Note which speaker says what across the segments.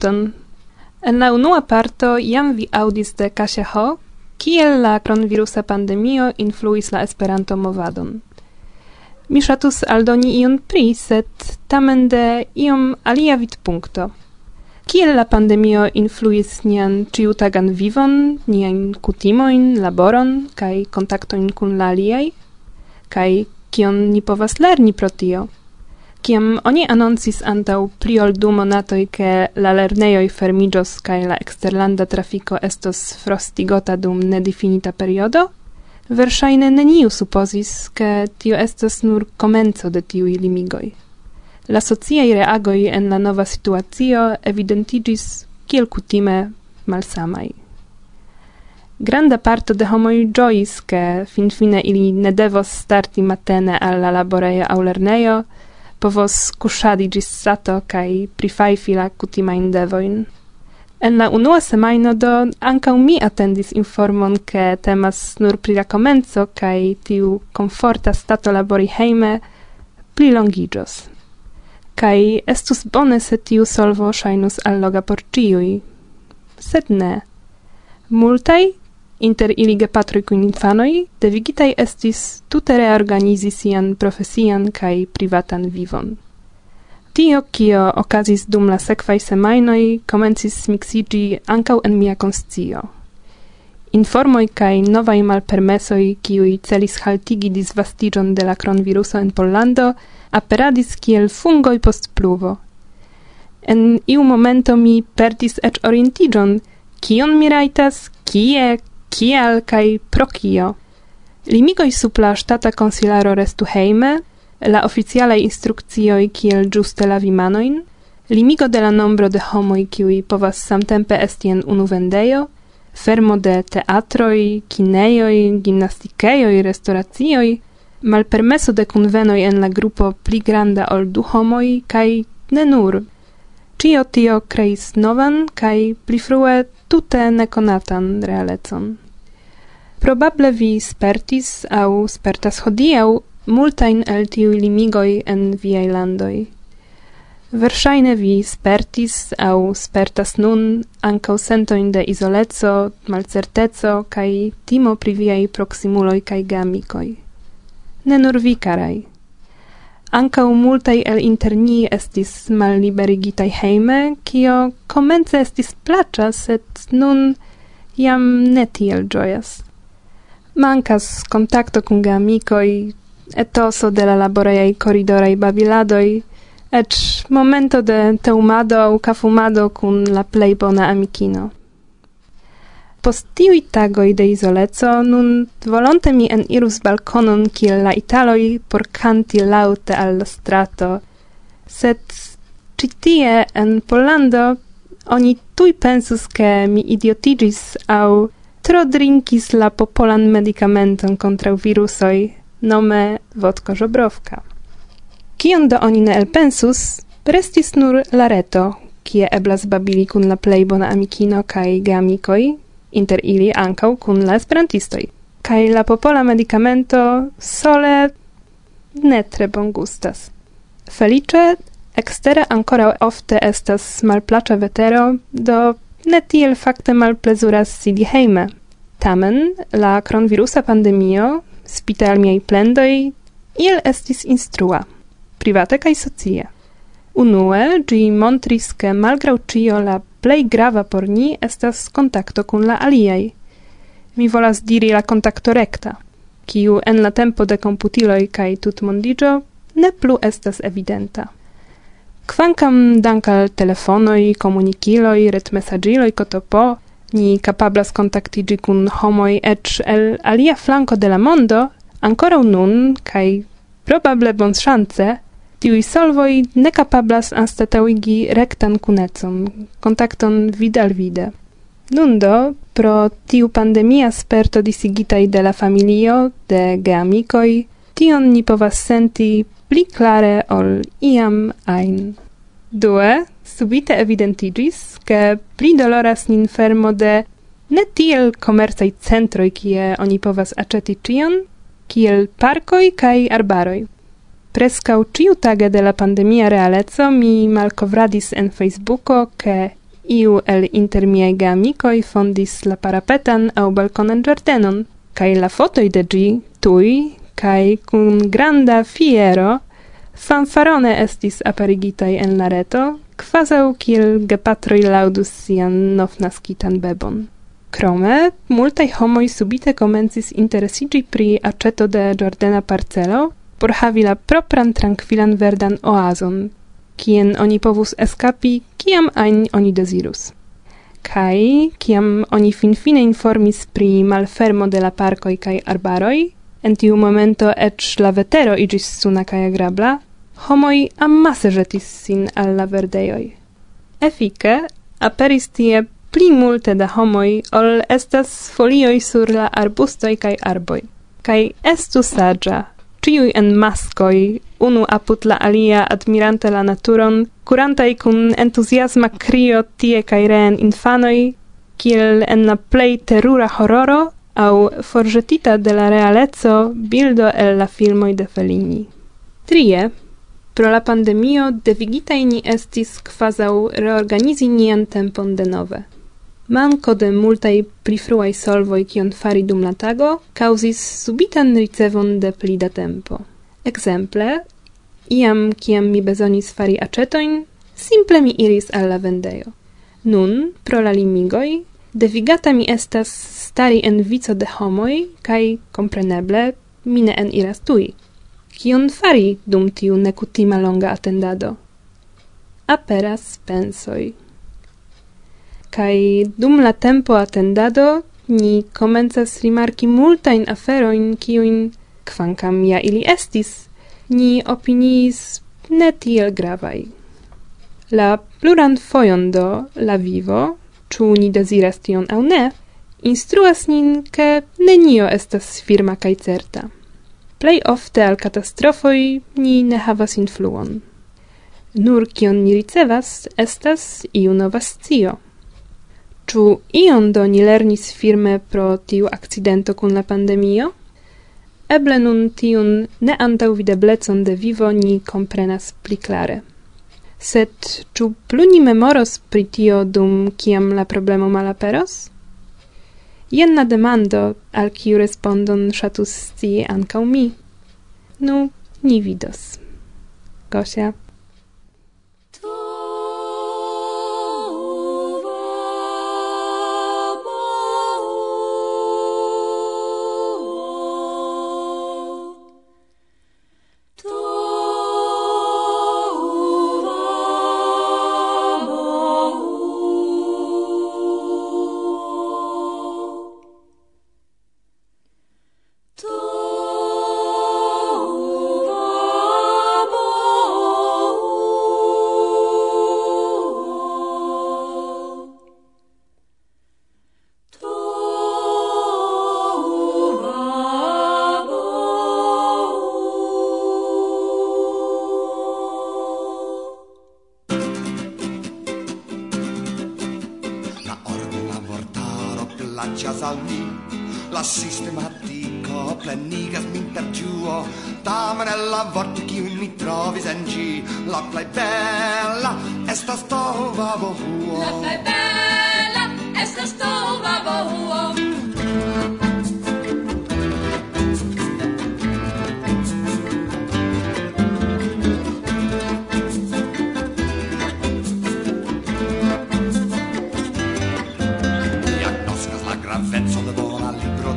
Speaker 1: saluton. En la unua parto jam vi audis de Kasia Ho, kiel la kronvirusa pandemio influis la Esperanto-movadon. Mi ŝatus aldoni ion pri, sed tamen de iom alia vidpunkto. Kiel la pandemio influis nian ĉiutagan vivon, niajn kutimojn, laboron kaj kontaktojn kun la aliaj? Kaj kion ni povas lerni pro tio? Kiam oni anoncis antau pli ol du monatoi ke la lerneioi fermigios kaj la exterlanda trafico estos frostigota dum nedifinita periodo, versaine neniu supposis ke tio estos nur comenzo de tiuj limigoi. La sociai reagoi en la nova situatio evidentigis kiel kutime malsamai. Granda parto de homoi ĝojis, ke finfine ili ne devos starti matene alla laboreia au lerneio, povos kuŝadi gis sato kaj prifajfi la kutimajn devojn. En la unua semajno do ankaŭ mi atendis informon, ke temas nur pri la komenco kaj tiu komforta stato labori hejme plilongiĝos. Kaj estus bone, se tiu solvo ŝajnus alloga por ĉiuj, sed ne. Multaj Inter ili gepatroj kun infanoj devigitaj estis tute reorganizi sian profesian kaj privatan vivon. Tio, kio okazis dum la sekvaj semajnoj, komencis miksiĝi ankaŭ en mia konscio. Informoj kaj novaj malpermesoj, kiuj celis haltigi disvastiĝon de la kronviruso en Pollando, aperadis kiel fungoj post pluvo. En iu momento mi perdis eĉ orientiĝon, kion mi rajtas, kie, kial kai pro kio. Limigoi sub la ŝtata consilaro restu heime, la oficiale instrukcioi kiel giuste la vimanoin, limigo de la nombro de homoj kiui povas samtempe estien unu vendeio, fermo de teatroi, kineioi, gimnastikeioi, restauracioi, malpermeso de convenoi en la grupo pli granda ol du homoj kai ne nur. Cio tio creis novan kai pli frue tute nekonatan realecon. Probable vi spertis au spertas hodiau multain el tiui limigoi en viei landoi. Versaine vi spertis au spertas nun ancau sentoin de isoleco, malcerteco kai timo pri viaj proximuloi kaj gamikoj. Ne nur vi, carai. Ankaŭ multai el inter ni estis malliberigitaj heime, cio comence estis plaĉa, sed nun jam ne tiel ĝojas. Mankas kontakto kun amicoi, etoso de la laboreiai corridorei babiladoj, eĉ momento de teumado aŭ kafumado kun la plej bona amikino. Post tiui tagoi de isolezo, nun volonte mi en irus balconon kiel la italoi por canti laute alla strato. Sed citie en Polando oni tui pensus che mi idiotigis au tro drinkis la popolan medicamenton contra virusoi, nome vodko żobrowka. Kion do oni ne elpensus, prestis nur la reto, kie eblas babili kun la plej bona amikino kaj geamikoj, inter ili ankaŭ kun la esperantistoj. Kaj la popola medicamento sole ne tre bongustas. Felice ekstere ancora ofte estas malplaĉa vetero, do ne tiel fakte malplezuras sidi hejme. Tamen la kronvirusa pandemio spitalmiaj plendoj iel estis instrua, private kaj socie. Unue gi montris ke malgraŭ ĉio la plej grava por ni estas kontakto kun la aliaj. Mi volas diri la kontakto rekta, kiu en la tempo de komputiloj kaj tutmondiĝo ne plu estas evidenta. Kvankam dankal telefonoj, komunikiloj, retmesaĝiloj kotopo, ni kapablas kontaktigi kun homoj eĉ el alia flanko de la mondo, ankoraŭ nun kaj probable bonŝance tiui solvoi ne capablas anstataŭigi rectan cunecum, contacton vid al vide. Nundo, pro tiu pandemia sperto disigitai de la familio, de geamicoi, tion ni povas senti pli clare ol iam ein. Due, subite evidentigis, che pli doloras nin fermo de ne tiel comercaj centroi, kie oni povas aceti cion, kiel parkoi kai arbaroi. Prescau ciu tage de la pandemia realezo mi malcovradis en Facebooko ke iu el inter miei geamicoi fondis la parapetan au balconen giardenon, kaj la fotoi de gi, tui, kai cun granda fiero fanfarone estis aparigitai en la reto, quasau kiel gepatroi laudus sian novnaskitan bebon. Krome, multaj homoj subite komencis interesiĝi pri aĉeto de Jordana parcelo, por havi la propran tranquilan verdan oazon, kien oni povus eskapi kiam ein oni desirus. Kai, kiam oni finfine informis pri malfermo de la parkoi kai arbaroi, en tiu momento ec la vetero igis suna kai agrabla, homoi ammase jetis sin al la verdejoj. Efike aperis tie pli multe da homoi ol estas folioi sur la arbustoi kai arboi. Kai estu saggia, ciui en maskoi, unu aput la alia admirante la naturon, curantai cun entusiasma crio tie cae reen infanoi, kiel en la plei terura horroro, au forgetita de la realezzo bildo el la filmoi de Fellini. Trie, pro la pandemio devigitai ni estis quasau reorganizi nian tempon denove manco de multai pli fruai solvoi kion fari dum la tago causis subitan ricevon de pli da tempo. Exemple, iam kiam mi bezonis fari acetoin, simple mi iris al la vendejo. Nun, pro la limigoi, devigata mi estas stari en vico de homoi, kai compreneble, mine en iras tui. Kion fari dum tiu nekutima longa attendado? Aperas pensoi. Kai dum la tempo attendado ni comenzas rimarki multa in afero in kiujn kvankam ja ili estis, ni opiniis ne tiel gravai. La pluran fojon do la vivo, ĉu ni deziras tion aŭ ne, instruas nin, ke nenio estas firma kaj certa. Plej ofte al katastrofoj ni ne havas influon. Nur kion ni ricevas estas iu nova scio. Ĉu ion do ni lernis firme pro tiu akcidento kun la pandemio? Eble nun tiun neantaŭvideblecon de vivo ni komprenas pli klare. Sed ĉu plu ni memoros pri tio dum kiam la problemo malaperos? Jen la demando, al kiu respondon ŝatus scii ankaŭ mi. Nu, ni vidos. Gosia.
Speaker 2: sistematico plenigas min per ĝuo tamen el la vorto kiun mi trovis en gi. La plei bella estas tova bohuo
Speaker 3: la plei bella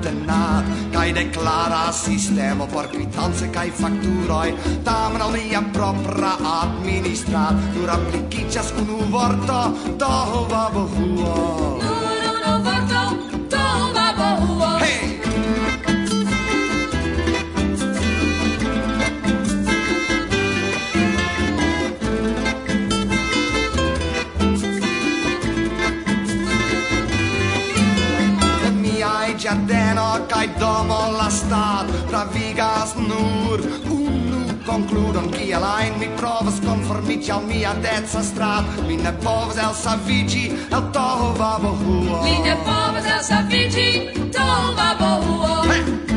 Speaker 3: contenat kaj
Speaker 2: deklara sistemo por quitanze kai facturoi. Tamen al lia propra administrat nur applicicias unu vorto do vabohuo kai domo la stat pravigas nur. Unu concludon kiel alain mi provas konformiĝi al mia dezza strat mi ne povas elsaviĝi el toho vabohuo
Speaker 3: mi ne povas elsaviĝi toho vabohuo huo.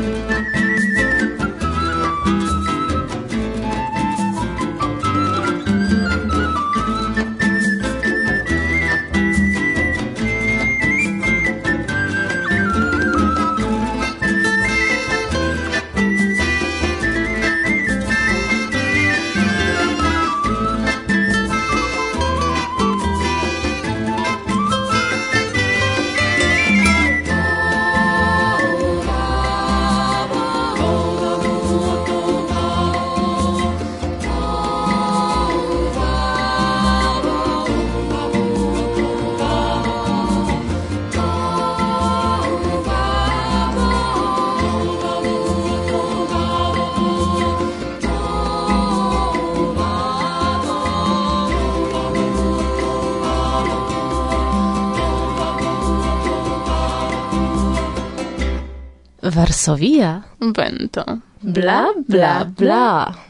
Speaker 4: Varsovia
Speaker 1: vento.
Speaker 4: Bla bla bla.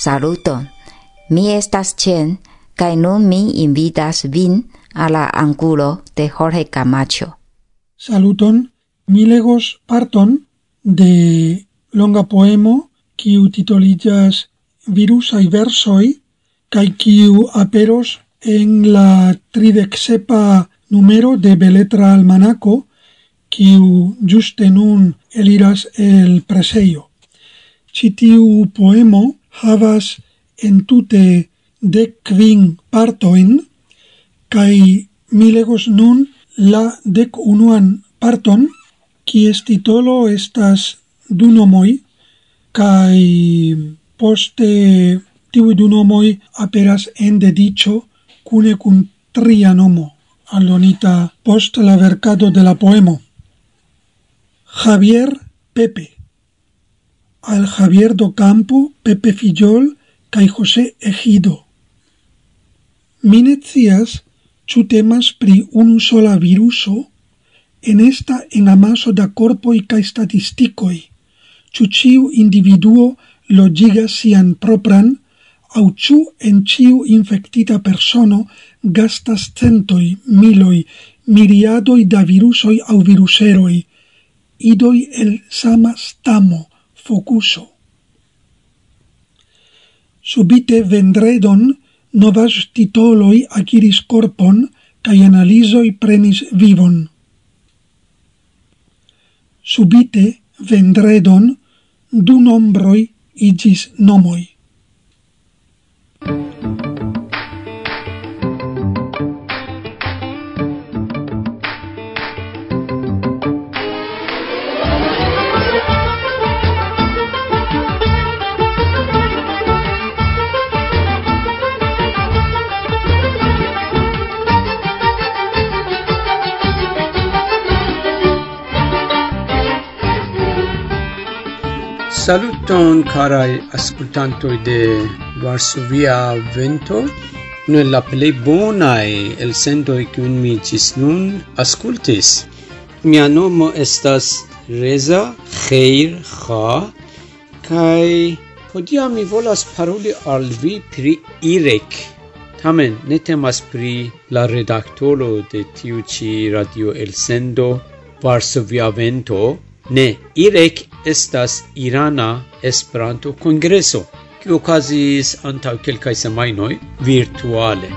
Speaker 5: Saluton. Mi estas Chen, kai nun mi invitas vin a la angulo de Jorge Camacho.
Speaker 6: Saluton. Mi legos parton de longa poemo kiu titolillas Virusai versoi kai kiu aperos en la tridexepa numero de Beletra Almanaco kiu juste nun eliras el preseio. Citiu poemo havas entute de quin partoin, cae mi legos nun la dec unuan parton, quies titolo estas du nomoi, cae poste tivi du nomoi aperas en dedicio cune cun tria nomo, allonita post la vercado de la poemo. Javier Pepe al Javier do Campo, Pepe Fillol, cae José Ejido. Minetzias, ciu temas pri unu sola viruso, en esta en amaso da corpoi cae statisticoi, ciu ciu individuo logigas sian propran, au ciu en ciu infectita persono gastas centoi, miloi, miriadoi da virusoi au viruseroi, idoi el sama stamo, focuso. Subite vendredon novas titoloi aciris corpon cae analizoi prenis vivon. Subite vendredon du nombroi igis nomoi.
Speaker 7: Saluton carai ascoltantoi de Varsovia Vento nella plei bonae el sendoi cun mi cis nun ascultis. Mia nomo estas Reza Khair Kha kai podia mi volas paroli al vi pri Irek. Tamen ne temas pri la redaktoro de tiu ĉi radio elsendo Varsovia Vento, ne Irek estas Irana Esperanto Kongreso, kiu okazis antaŭ kelkaj semajnoj virtuale.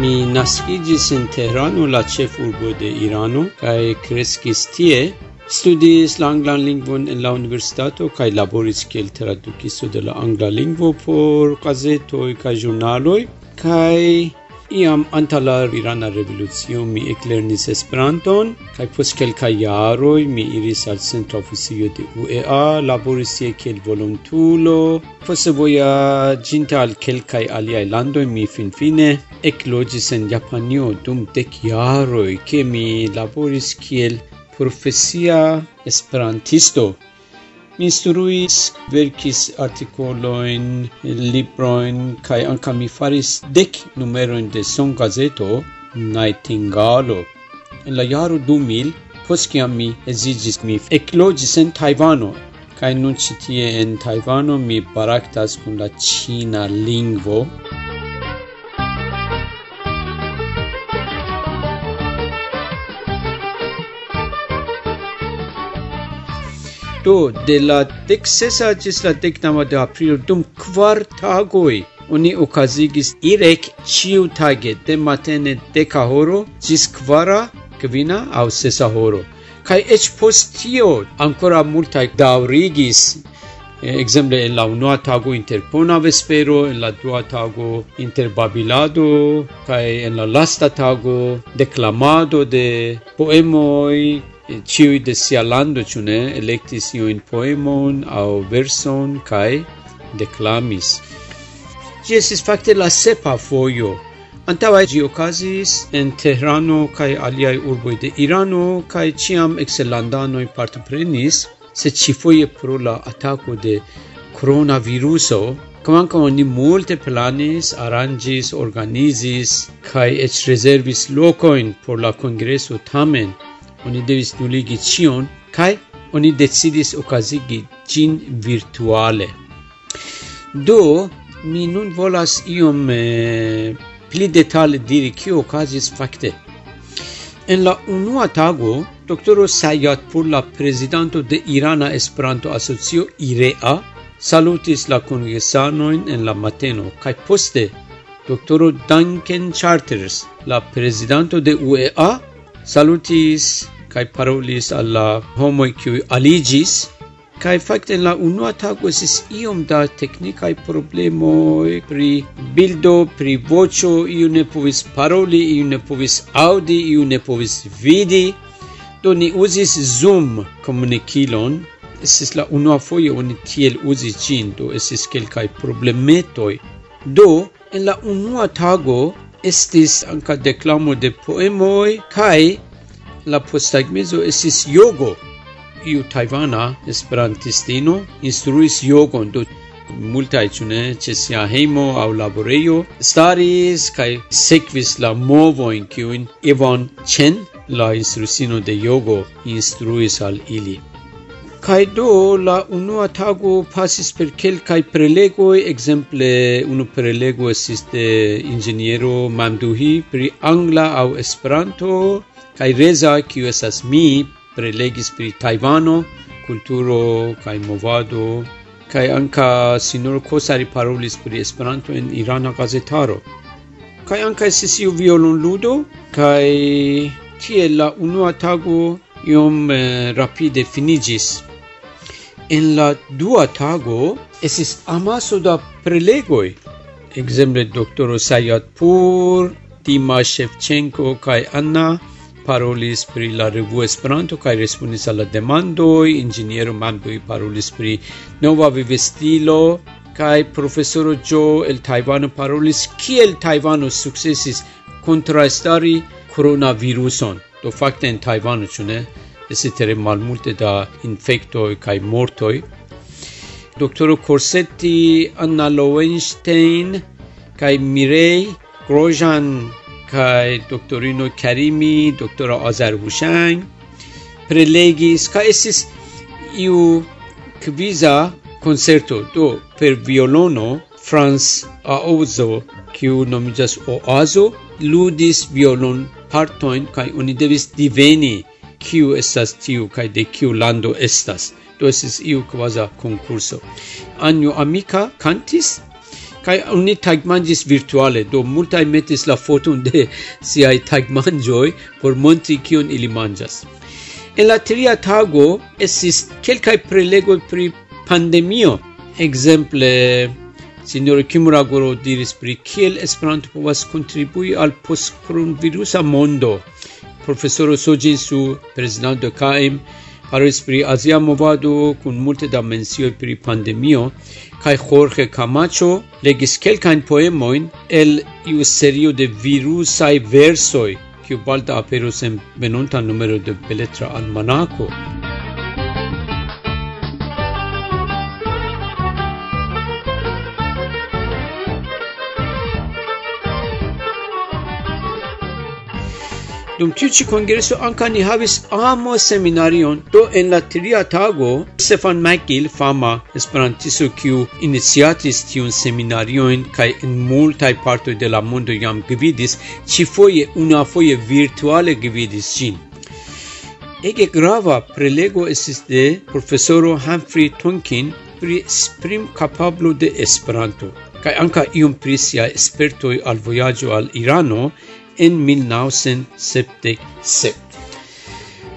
Speaker 7: Mi naskiĝis en Teherano, la ĉefurbo de Irano, kaj kreskis tie, studis la anglan lingvon en la universitato kaj laboris kiel tradukisto de la angla lingvo por gazetoj kaj ĵurnaloj kaj Iam anta la Irana revolucio mi eklernis Esperanton kaj post kelkaj jaroj mi iris al centra oficio de UEA, laboris tie kiel volontulo. Poste vojaĝinte al kelkaj aliaj landoj mi finfine ekloĝis en Japanio dum dek jaroj, ke mi laboris kiel profesia esperantisto. Mi instruis, verkis artikoloin, libroin, kai anca mi faris dec numeroin de son gazeto, Nightingalo. En la jaro 2000, post kiam mi esigis, mi eclogis en Taivano, kai nun citie en Taivano mi baraktas kun la Cina lingvo. Do, de la deksesa ĝis la deknama de aprilo dum kvar tagoj oni okazigis irek ĉiu tage de matene deka horo ĝis kvara, kvina aŭ sesa horo. Kaj eĉ post tio ankoraŭ multaj daŭrigis eh, Exemple en la unua tago inter pona vespero, en la dua tago inter babilado, kaj en la lasta tago declamado de poemoj ciui de sia lando, ciu ne, electis iuin poemon au verson, cae declamis. Gi esis facte la sepa foio. Antaŭe gi okazis en Tehrano kai aliai urboi de Irano kaj ciam excelandanoi partoprenis, se ci foie pro la atako de coronaviruso Comanca oni multe planis, arrangis, organizis cae ec reservis locoin por la congreso tamen oni devis nuligi cion, kai oni decidis okazigi gin virtuale. Do, mi nun volas iom eh, pli detale diri kio okazis fakte. En la unua tago, doktoro Sayatpur, la prezidanto de Irana Esperanto Asocio IREA, salutis la kongresanoin en la mateno, kaj poste doktoro Duncan Charters, la prezidanto de UEA, salutis kai parolis alla homo kiu aligis kai fakte en la unua tago esis iom da teknikaj problemoj pri bildo, pri voĉo, iu ne povis paroli, iu ne povis aŭdi, iu ne povis vidi. Do ni uzis Zoom komunikilon. esis la unua fojo oni tiel uzis gin do esis kelkaj problemetoj. Do en la unua tago estis anca declamo de poemoi, kai la postagmezo estis yogo. Iu taivana esperantistino instruis yogon, do multae cune ce sia heimo au laboreio staris kai sequis la movoin kiun Ivan Chen la instruisino de yogo instruis al ili. Kai do la unua tago pasis per kelkaj prelego exemple unu prelego estis de inĝeniero Mamduhi pri angla au Esperanto kai Reza kiu esas mi prelegis pri Tajvano, kulturo kai movado kai anka sinor Kosari parolis pri Esperanto en Irana gazetaro. kai anka estis iu violonludo kai tie la unua tago iom eh, rapide finigis En la dua tago esis amaso da prelegoj, ekzemple doktoro Sayadpur, Dima Shevchenko kai Anna parolis pri la revu Esperanto kai respondis al la demandoi, ingeniero Manboj parolis pri nova vivestilo kai profesoro Jo el Tajvano parolis kiel Tajvano sukcesis contrastari koronaviruson. Do facte in Tajvano, ĉu ne? etc. malmulte da infectoi kai mortoi. Doktoro Corsetti, Anna Lowenstein kai Mirei Grosjean kai doktorino Karimi, doktoro Azerbushang prelegis kai esis iu kviza concerto do per violono Franz Aozo kiu nomiĝas Oazo ludis violon partoin kai oni devis diveni kiu estas tiu kaj de kiu lando estas. Do estis iu kvaza konkurso. Anjo Amika kantis kaj oni tagmanĝis virtuale. Do multaj metis la foton de siaj tagmanĝoj por montri kion ili manĝas. En la tria tago estis kelkaj prelegoj pri pandemio. Ekzemple Signor Kimuragoro diris pri kiel Esperanto povas kontribui al post-coronavirusa mondo profesoro Soji Su, prezidanto KM, parolis pri Asia movado kun multe da mensioj pri pandemio kaj Jorge Camacho legis kelkajn poemojn el iu serio de virusaj versoj kiu balta aperos en venonta numero de Beletra Almanako. Dum tiu ci kongreso anca ni havis amo seminarion. Do en la tria tago Stefan McGill, fama esperantisto kiu iniciatis tiun seminarion kaj en multaj partoj de la mondo jam gvidis, ĉifoje unuafoje virtuale gvidis cin. Ege grava prelego estis de profesoro Humphrey Tonkin pri sprim kapablo de Esperanto kaj anka iom pri sia al voyaggio al Irano en 1977.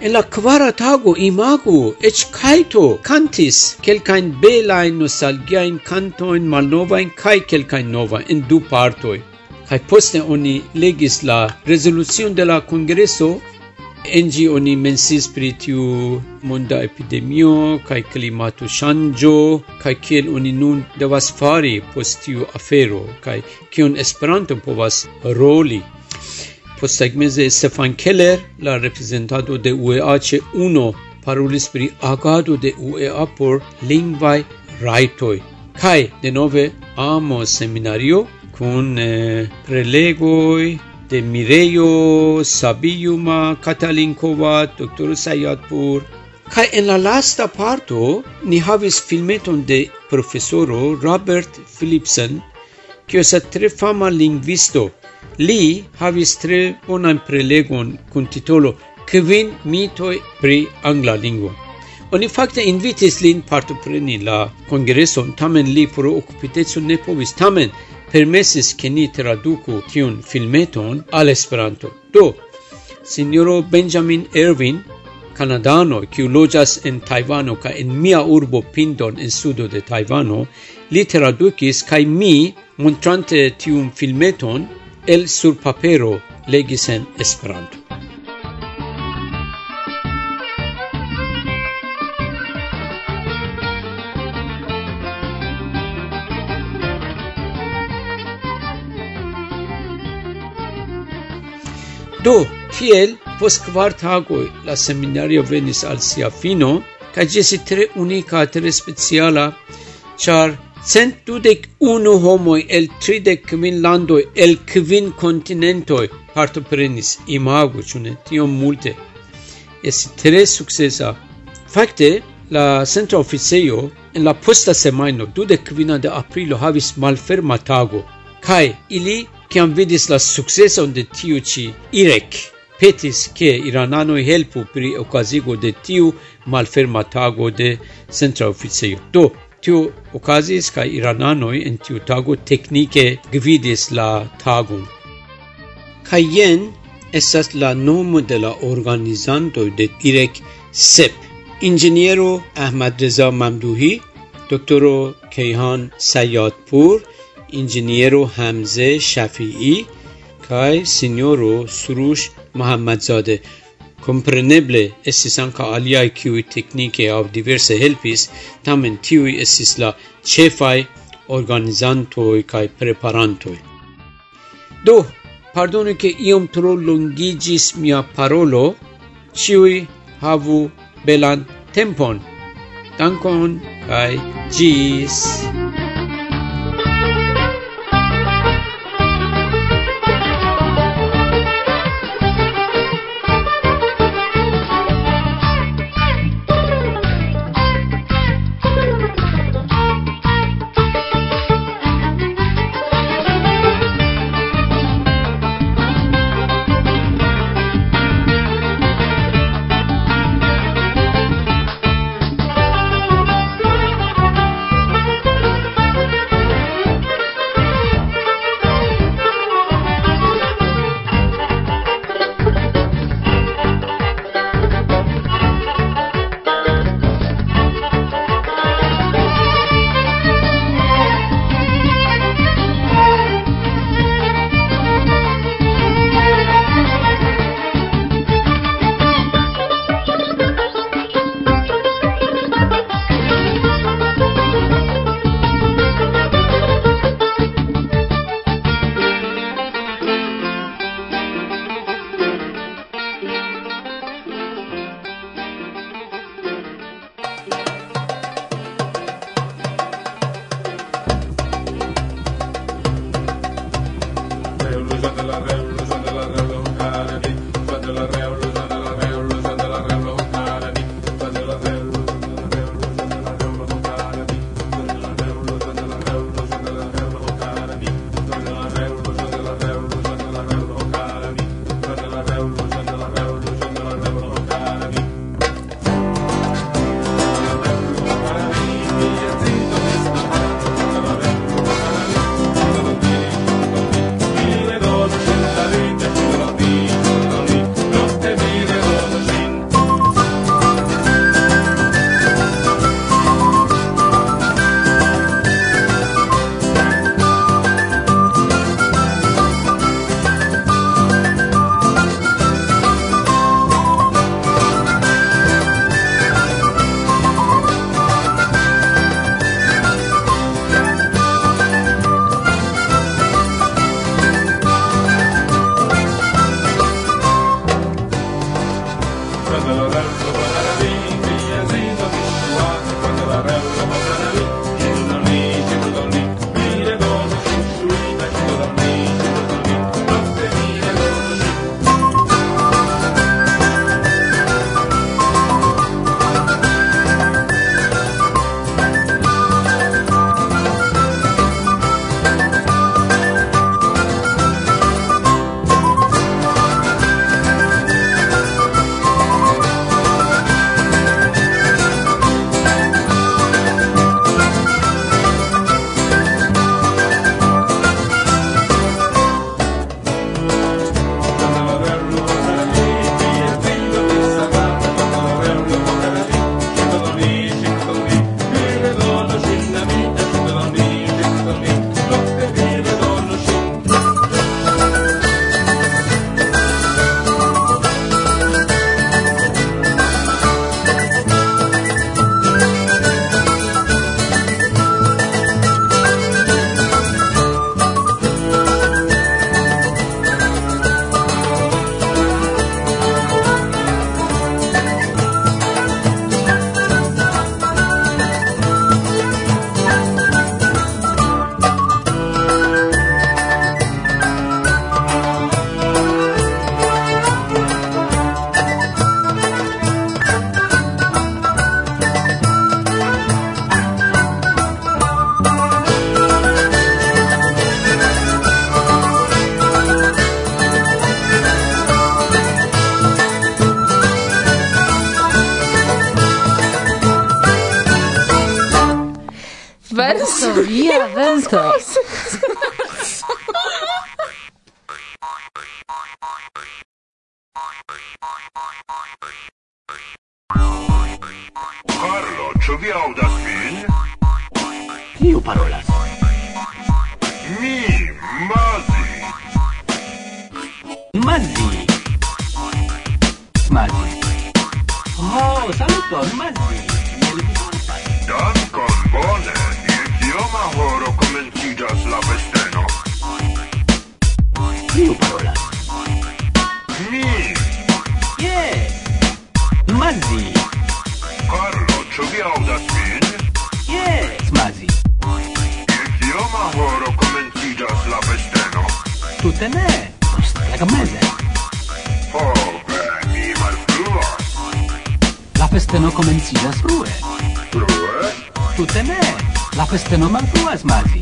Speaker 7: En la kvara tago imagu, ec kaito cantis quelcain belain nostalgiain cantoin malnovain kai kelkain nova en du partoi. Kai poste oni legis la resolucion de la congreso Engi oni mensis pri tiu monda epidemio kaj klimato ŝanĝo kaj kiel oni nun devas fari post tiu afero kaj kion Esperanto povas roli Postagmeze Stefan Keller, la representado de UEA ĉe UNO parolis pri agado de UEA por lingvai raitoi. Kai de denove amo seminario kun eh, prelegoi de Mireio Sabiuma Katalinkova, Dr. Sayadpur. kai en la lasta parto ni havis filmeton de profesoro Robert Philipson, kiu estas tre fama lingvisto Li havis tre bonan prelegon kun titolo Kvin mitoj pri angla lingvo. Oni fakte invitis lin partopreni la kongreson, tamen li pro okupiteco ne povis, tamen permesis ke ni traduku tiun filmeton al Esperanto. Do, sinjoro Benjamin Irwin, Kanadano, kiu loĝas en Tajvano kaj en mia urbo Pindon en sudo de Tajvano, li tradukis kaj mi montrante tiun filmeton el sur papero legis en Esperanto. Do, tiel, post kvar tagoj la seminario venis al sia fino, kaj ĝi tre unika, tre speciala, ĉar Centdudec unu homoi el tridec quin landoi, el quin continentoi partoprenis imago, cune tiom multe. Esti tre successa. Facte, la centra officeio, en la posta semaino, dudec quina de aprilo, havis malferma tago, cae ili, ciam vidis la successon de tiu ci irec, petis che irananoi helpu pri occasigo de tiu malferma tago de centra officeio. Do, تو اوکازی اس کا ایرانانوی ان تاگو تکنیک گویدیس لا تاگو کاین اساس لا نو مدل اورگانیزان تو د ایرک سپ انجینیر او احمد رضا ممدوهی دکتر کیهان سیاد پور انجینیر حمزه شفیعی کای سینیور سروش محمدزاده. Compreneble estis anca aliai cui technique au diverse helpis, tamen tiui estis la cefai organizantoi cae preparantoi. Do, pardonu che iom tro longigis mia parolo, ciui havu belan tempon. Dankon, cae gis!
Speaker 4: Via vento.
Speaker 8: Poste ne. Lega meze.
Speaker 9: Oh, mi malfrua.
Speaker 8: La festeno comencias frue.
Speaker 9: Frue?
Speaker 8: Tute ne. La festeno malfruas malvi.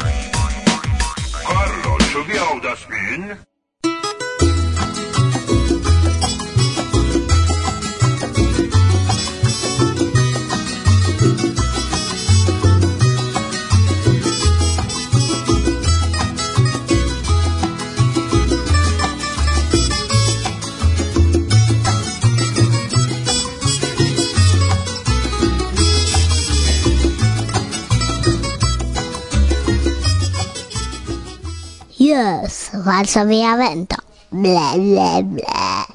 Speaker 9: Carlo, ĉu vi aŭdas min?
Speaker 10: Yes, Varsovia vento. Bla bla bla.